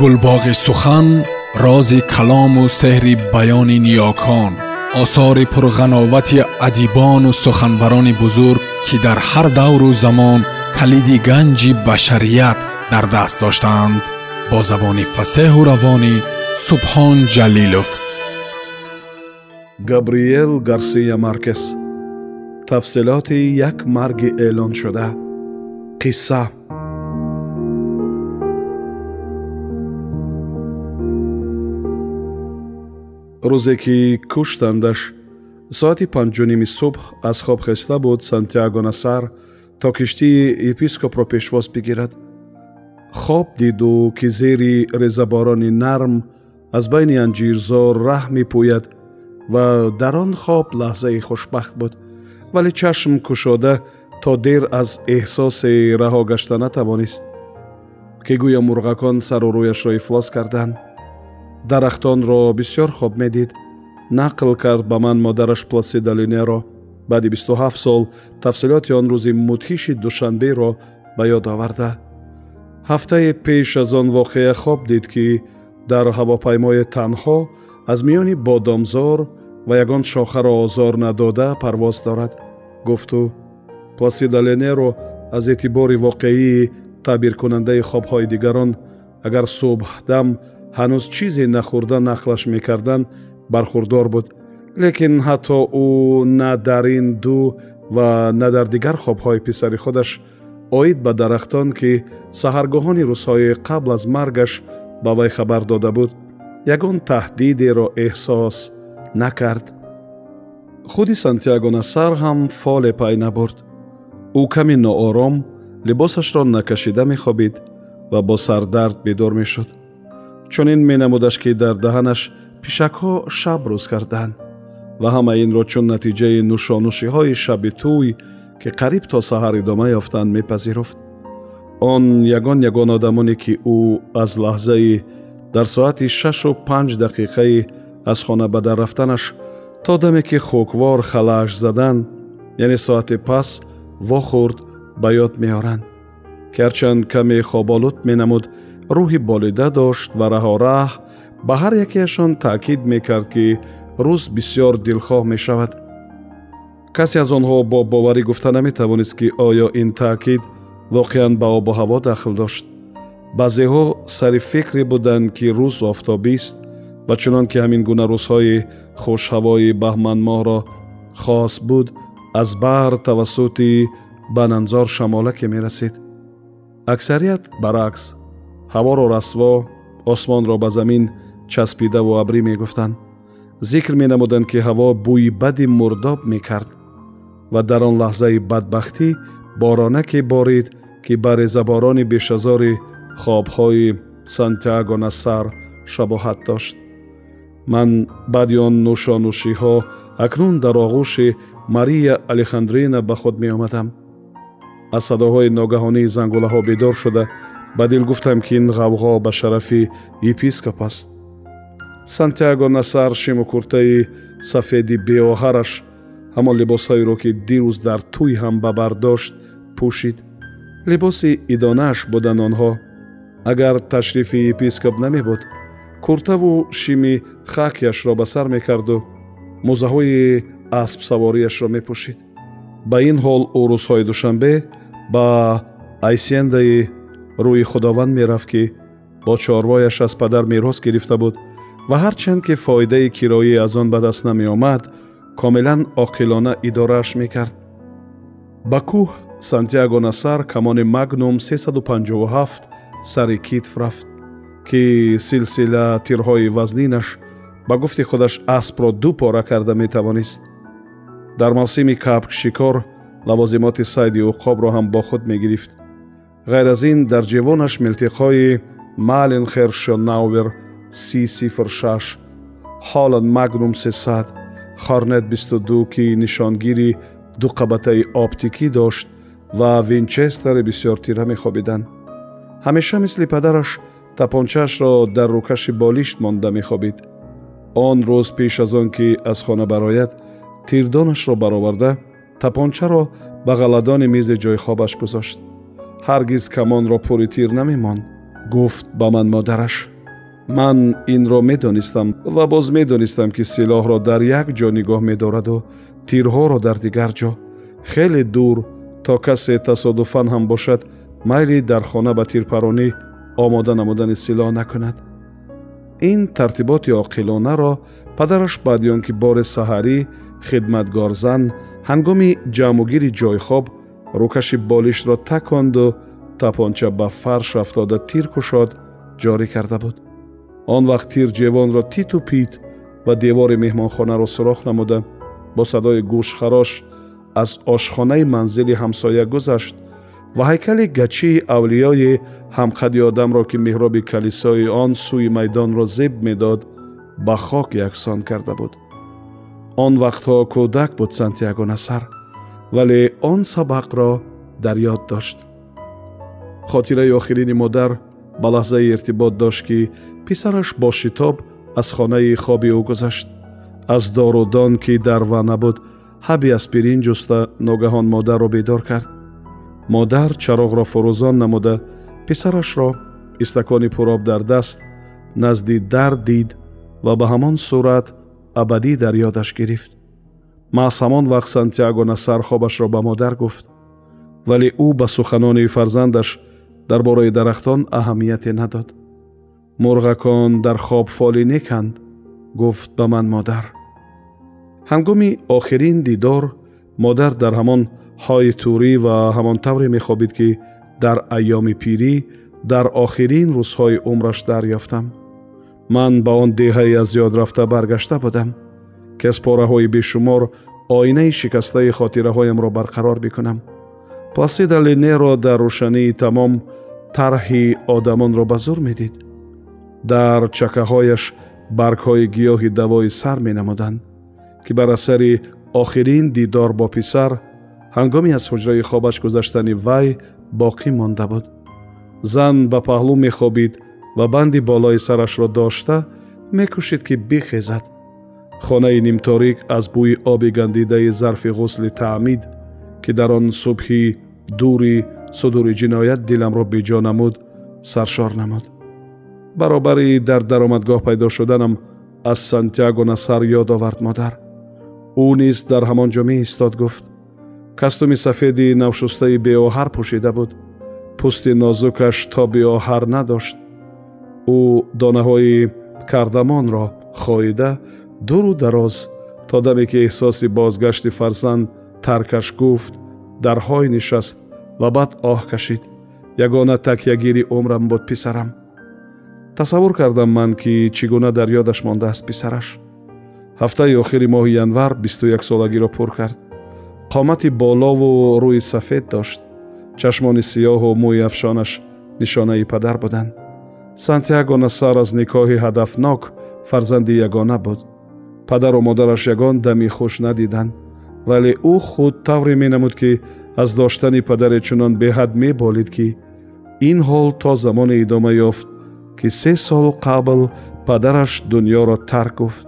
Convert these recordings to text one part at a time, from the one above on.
гулбоғи сухан рози калому сеҳри баёни ниёкон осори пурғановати адибону суханбарони бузург ки дар ҳар давру замон калиди ганҷи башарият дар даст доштаанд бо забони фасеҳу равонӣ субҳон ҷалилов габриел гарсия маркес тафсилоти як марги эълоншуда қисса рӯзе ки куштандаш соати панҷуними субҳ аз хоб хеста буд сантяго насар то киштии епископро пешвоз бигирад хоб диду ки зери резаборони нарм аз байни анҷирзор раҳ мепӯяд ва дар он хоб лаҳзаи хушбахт буд вале чашм кушода то дер аз эҳсосе раҳо гашта натавонист ки гӯё мурғакон сару рӯяшро ифлос карданд дарахтонро бисёр хоб медид. Нақл кард ба ман модараш пласидалинеро баъди бисту ҳафт сол тафсилоти он рӯзи мудҳиши душанберо ба ёд оварда. Ҳафтае пеш аз он воқеа хоб дид ки дар ҳавопаймои танҳо аз миёни бодомзор ва ягон шохаро озор надода парвоз дорад. Гуфту пласидалинеро аз эътибори воқеии таъбиркунандаи хобҳои дигарон агар субҳдам ҳанӯз чизе нахӯрда нақлаш мекарданд бархурдор буд. Лекин ҳатто ӯ на дар ин ду ва на дар дигар хобҳои писари худаш оид ба дарахтон ки саҳаргоҳони рӯзҳои қабл аз маргаш ба вай хабар дода буд. Ягон таҳдидеро эҳсос накард. Худи сантяго насар ҳам фоле пай набурд. Ӯ каме ноором либосашро накашида мехобид ва бо сардард бедор мешуд чунин менамудаш ки дар даҳанаш пишакҳо шабрӯз карданд ва ҳама инро чун натиҷаи нӯшонӯшиҳои шаби тӯй ки қариб то саҳар идома ёфтанд мепазируфт он ягон ягон одамоне ки ӯ аз лаҳзаи дар соати шашу панҷ дақиқаи аз хона ба дар рафтанаш то даме ки хуквор халааш заданд яъне соати пас вохӯрд ба ёд меоранд. Ки ҳарчанд каме хоболуд менамуд рӯҳи болида дошт ва раҳораҳ ба ҳар якеашон таъкид мекард ки рӯз бисьёр дилхоҳ мешавад. Касе аз онҳо бо боварӣ гуфта наметавонист ки оё ин таъкид воқеан ба обу ҳаво дахл дошт. Баъзеҳо сари фикре буданд ки рӯз офтобист ва чунон ки ҳамин гуна рӯзҳои хушҳавои баҳманмоҳро хос буд аз баҳр тавассути бананзор шамолаке мерасид. Аксарият баръакс ҳаворо расво осмонро ба замин часпидаву абрӣ мегуфтанд. Зикр менамуданд ки ҳаво бӯи бади мурдоб мекард ва дар он лаҳзаи бадбахтӣ боронаке борид ки ба резаборони бешазори хобҳои сантяго насар шабоҳат дошт. Ман баъди он нӯшонӯшиҳо акнун дар оғӯши мария алехандрина ба худ меомадам. Аз садоҳои ногаҳонии зангулаҳо бедор шуда ба дил гуфтам ки ин ғавғо ба шарафи епископ аст. Сантяго насар шиму куртаи сафеди беоҳараш ҳамон либосҳоеро ки дирӯз дар тӯй ҳам ба бар дошт пӯшид. Либоси идонааш буданд онҳо. Агар ташрифи епископ намебуд куртаву шими хакяшро ба сар мекарду мӯзаҳои аспсавориашро мепӯшид. Ба ин ҳол ӯ рӯзҳои душанбе ба айсендаи рӯи худованд мерафт ки бо чорвояш аз падар мерос гирифта буд ва ҳарчанд ки фоидаи кироӣ аз он ба даст намеомад комилан оқилона идорааш мекард. Ба кӯҳ сантяго насар камони магнум 357 сари китф рафт ки силсила тирҳои вазнинаш ба гуфти худаш аспро ду пора карда метавонист. Дар мавсими кабк шикор лавозимоти сайди уқобро ҳам бо худ мегирифт ғайр аз ин дар ҷевонаш милтиқҳои маленхершонаувер си сифр шаш ҳоланд магнум сесад хорнет бисту ду ки нишонгири дуқабатаи оптикӣ дошт ва винчестери бисёртира мехобиданд. Ҳамеша мисли падараш тапончаашро дар рӯкаши болишт монда мехобид. Он рӯз пеш аз он ки аз хона барояд тирдонашро бароварда тапончаро ба ғаладони мизи ҷойхобаш гузошт ҳаргиз камонро пури тир намемонд гуфт ба ман модараш ман инро медонистам ва боз медонистам ки силоҳро дар як ҷо нигоҳ медораду тирҳоро дар дигар ҷо хеле дур то касе тасодуфан ҳам бошад майли дар хона ба тирпаронӣ омода намудани силоҳ накунад ин тартиботи оқилонаро падараш баъди он ки бори саҳарӣ хидматгорзан ҳангоми ҷамъугири ҷойхоб рӯкаши болиштро таконду тапонча ба фарш афтода тир кушод ҷорӣ карда буд. Он вақт тир ҷевонро титу пит ва девори меҳмонхонаро сурох намуда. Бо садои гӯшхарош аз ошхонаи манзили ҳамсоя гузашт ва ҳайкали гачии авлиёи ҳамқади одамро ки меҳроби калисои он сӯи майдонро зеб медод ба хок яксон карда буд. Он вақтҳо кӯдак буд сантяго насар вале он сабақро дар ёд дошт. Хотираи охирини модар ба лаҳзаи иртибот дошт ки писараш бо шитоб аз хонаи хоби ӯ гузашт. Аз дорудон ки дар ва набуд ҳаби аспирин ҷуста ногаҳон модарро бедор кард. Модар чароғро фурӯзон намуда писарашро истакони пуроб дар даст назди дар дид ва ба ҳамон сурат абадӣ дар ёдаш гирифт маҳз ҳамон вақт сантяго насар хобашро ба модар гуфт вале ӯ ба суханони фарзандаш дар бораи дарахтон аҳамияте надод. Мурғакон дар хоб фолӣ неканд гуфт ба ман модар. Ҳангоми охирин дидор модар дар ҳамон ҳои турӣ ва ҳамон тавре мехобид ки дар айёми пирӣ дар охирин рӯзҳои умраш дарёфтам. Ман ба он деҳаи аз ёд рафта баргашта будам ки аз пораҳои бешумор оинаи шикастаи хотираҳоямро барқарор бикунам. Пласида линеро дар рӯшании тамом тарҳи одамонро ба зур медид. Дар чакаҳояш баргҳои гиёҳи давои сар менамуданд ки бар асари охирин дидор бо писар ҳангоми аз ҳуҷраи хобаш гузаштани вай боқӣ монда буд. Зан ба паҳлӯ мехобид ва банди болои сарашро дошта мекӯшид ки бихезад хонаи нимторик аз бӯи оби гандидаи зарфи ғусли таъмид ки дар он субҳи дури судури ҷиноят диламро беҷо намуд саршор намуд. Баробари дар даромадгоҳ пайдо шуданам аз сантяго насар ёд овард модар. Ӯ низ дар ҳамон ҷо меистод гуфт. Кастуми сафеди навшустаи беоҳар пӯшида буд. Пӯсти нозукаш то беоҳар надошт. Ӯ донаҳои кардамонро хоида дуру дароз то даме ки эҳсоси бозгашти фарзанд таркаш гуфт дар ҳой нишаст ва баъд оҳ кашид. Ягона такягири умрам буд писарам. Тасаввур кардам ман ки чӣ гуна дар ёдаш мондааст писараш. Ҳафтаи охири моҳи январ бисту яксолагиро пур кард. Қомати болову рӯи сафед дошт. Чашмони сиёҳу мӯи афшонаш нишонаи падар буданд сантяго насар аз никоҳи ҳадафнок фарзанди ягона буд падару модараш ягон дами хуш надиданд вале ӯ худ тавре менамуд ки аз доштани падаре чунон беҳад меболид ки ин ҳол то замоне идома ёфт ки се сол қабл падараш дуньёро тарк гуфт.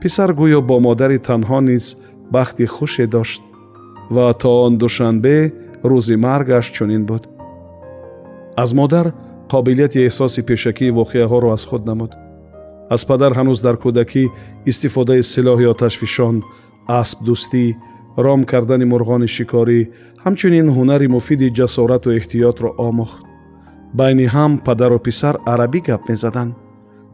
Писар гӯё бо модари танҳо низ бахти хуше дошт ва то он душанбе рӯзи маргаш чунин буд. Аз модар қобилияти эҳсоси пешакии воқеаҳоро аз худ намуд аз падар ҳанӯз дар кӯдакӣ истифодаи силоҳи оташфишон аспдӯстӣ ром кардани мурғони шикорӣ ҳамчунин ҳунари муфиди ҷасорату эҳтиётро омӯхт байни ҳам падару писар арабӣ гап мезаданд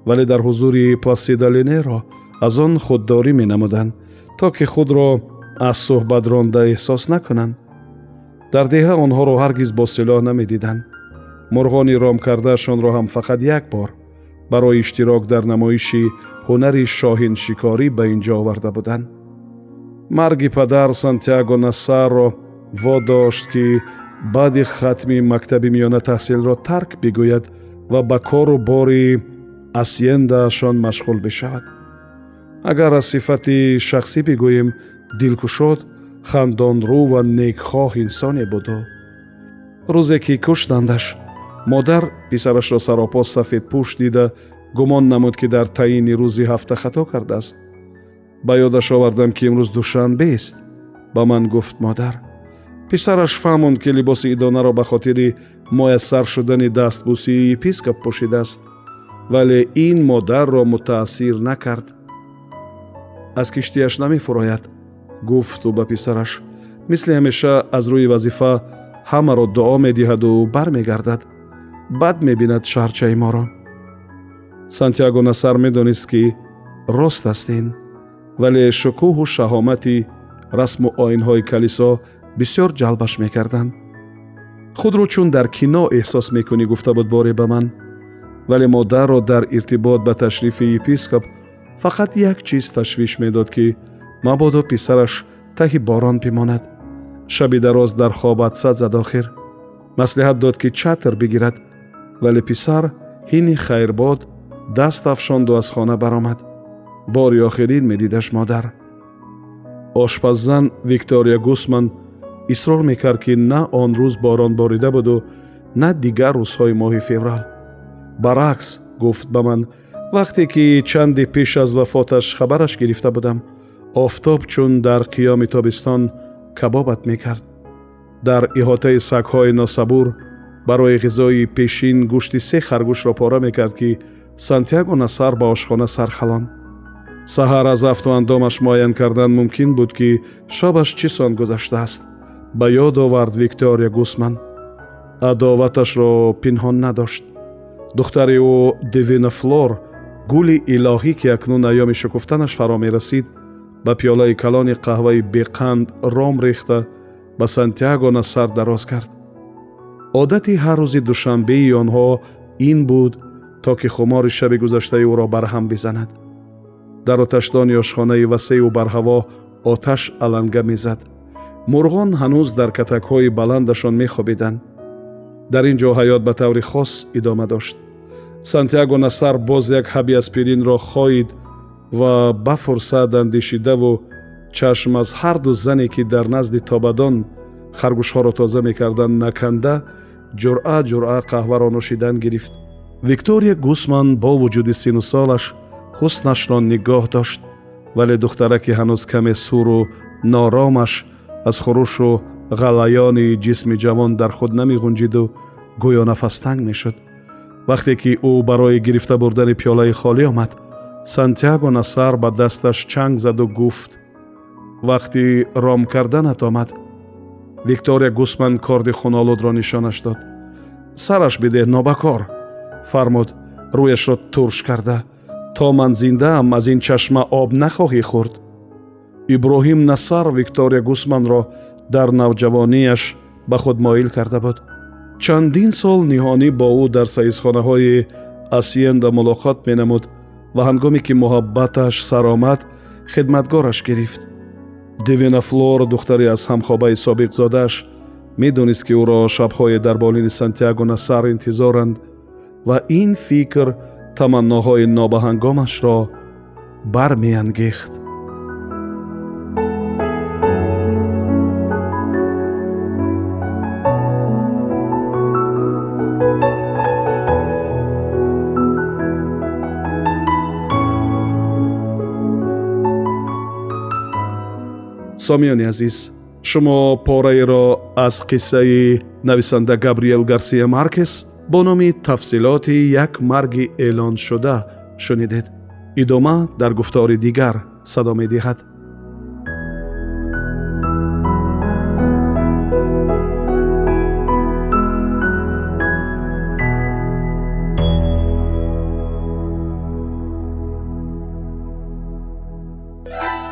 вале дар ҳузури пласидалинеро аз он худдорӣ менамуданд то ки худро аз суҳбат ронда эҳсос накунанд дар деҳа онҳоро ҳаргиз бо силоҳ намедиданд мурғони ром кардаашонро ҳам фақат як бор барои иштирок дар намоиши ҳунари шоҳиншикорӣ ба ин ҷо оварда буданд. Марги падар сантяго насарро водошт ки баъди хатми мактаби миёна таҳсилро тарк бигӯяд ва ба кору бори асьендаашон машғул бишавад. Агар аз сифати шахсӣ бигӯем дилкушод хандонрӯ ва некхоҳ инсоне буду рӯзе ки куштандаш модар писарашро саропо сафедпӯш дида гумон намуд ки дар таъини рӯзи ҳафта хато кардааст. Ба ёдаш овардам ки имрӯз душанбест ба ман гуфт модар писараш фаҳмонд ки либоси идонаро ба хотири муяссар шудани дастбӯсии епископ пӯшидааст вале ин модарро мутаассир накард аз киштияш намефурояд. Гуфту ба писараш мисли ҳамеша аз рӯи вазифа ҳамаро дуо медиҳаду бармегардад бад мебинад шаҳрчаи моро. Сантяго насар медонист ки рост аст ин вале шукӯҳу шаҳомати расму оинҳои калисо бисёр ҷалбаш мекарданд. Худро чун дар кино эҳсос мекунӣ гуфта буд боре ба ман. Вале модарро дар иртибот ба ташрифи епископ фақат як чиз ташвиш медод ки мабодо писараш таҳи борон бимонад шаби дароз дар хобат сад зад охир. Маслиҳат дод ки чатр бигирад вале писар ҳини хайрбод даст афшонду аз хона баромад. Бори охирин медидаш модар. Ошпаззан виктория гусман исрор мекард ки на он рӯз борон борида буду на дигар рӯзҳои моҳи феврал. Баръакс гуфт ба ман вақте ки чанде пеш аз вафоташ хабараш гирифта будам офтоб чун дар қиёми тобистон кабобат мекард. Дар иҳотаи сагҳои носабур барои ғизои пешин гӯшти се харгӯшро пора мекард ки сантяго насар ба ошхона сархалон саҳар аз афту андомаш муайян кардан мумкин буд ки шобаш чӣ сон гузаштааст? Ба ёд овард виктория гусман. Адоваташро пинҳон надошт. Духтари ӯ девина флор гули илоҳӣ ки акнун айёми шукуфтанаш фаро мерасид ба пиёлаи калони қаҳваи беқанд ром рехта ба сантяго насар дароз кард одати ҳар рӯзи душанбеи онҳо ин буд то ки хумори шаби гузаштаи ӯро барҳам бизанад. Дар оташдони ошхонаи васеъу барҳаво оташ аланга мезад. Мурғон ҳанӯз дар катакҳои баландашон мехобиданд. Дар ин ҷо ҳаёт ба таври хос идома дошт. Сантяго насар боз як ҳаби аспиринро хоид ва ба фурсат андешидаву чашм аз ҳарду зане ки дар назди тобадон харгӯшҳоро тоза мекарданд наканда ҷуръа ҷуръа қаҳваро нӯшидан гирифт. Виктория гусман бо вуҷуди сину солаш ҳуснашро нигоҳ дошт вале духтараки ҳанӯз каме суру норомаш аз хурушу ғалаёни ҷисми ҷавон дар худ намеғунҷиду гӯё нафастанг мешуд. Вақте ки ӯ барои гирифта бурдани пиёлаи холӣ омад сантяго насар ба дасташ чанг заду гуфт. Вақти ром карданат омад виктория гусман корди хунолудро нишонаш дод. Сараш бидеҳ нобакор. Фармуд рӯяшро турш карда. То ман зиндаам аз ин чашма об нахоҳӣ хӯрд. Иброҳим насар виктория гусманро дар навҷавонияш ба худ моил карда буд. Чандин сол ниҳонӣ бо ӯ дар саизхонаҳои асиенда мулоқот менамуд ва ҳангоме ки муҳаббаташ саромад хидматгораш гирифт девина флор духтаре аз ҳамхобаи собиқзодааш медонист ки ӯро шабҳое дар болини сантяго насар интизоранд ва ин фикр таманноҳои нобаҳангомашро бармеангехт сомиёни азиз шумо пораеро аз қиссаи нависанда габриел гарсия маркес бо номи тафсилоти як марги эълоншуда шунидед идома дар гуфтори дигар садо медиҳад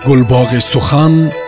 гулбоғи сухан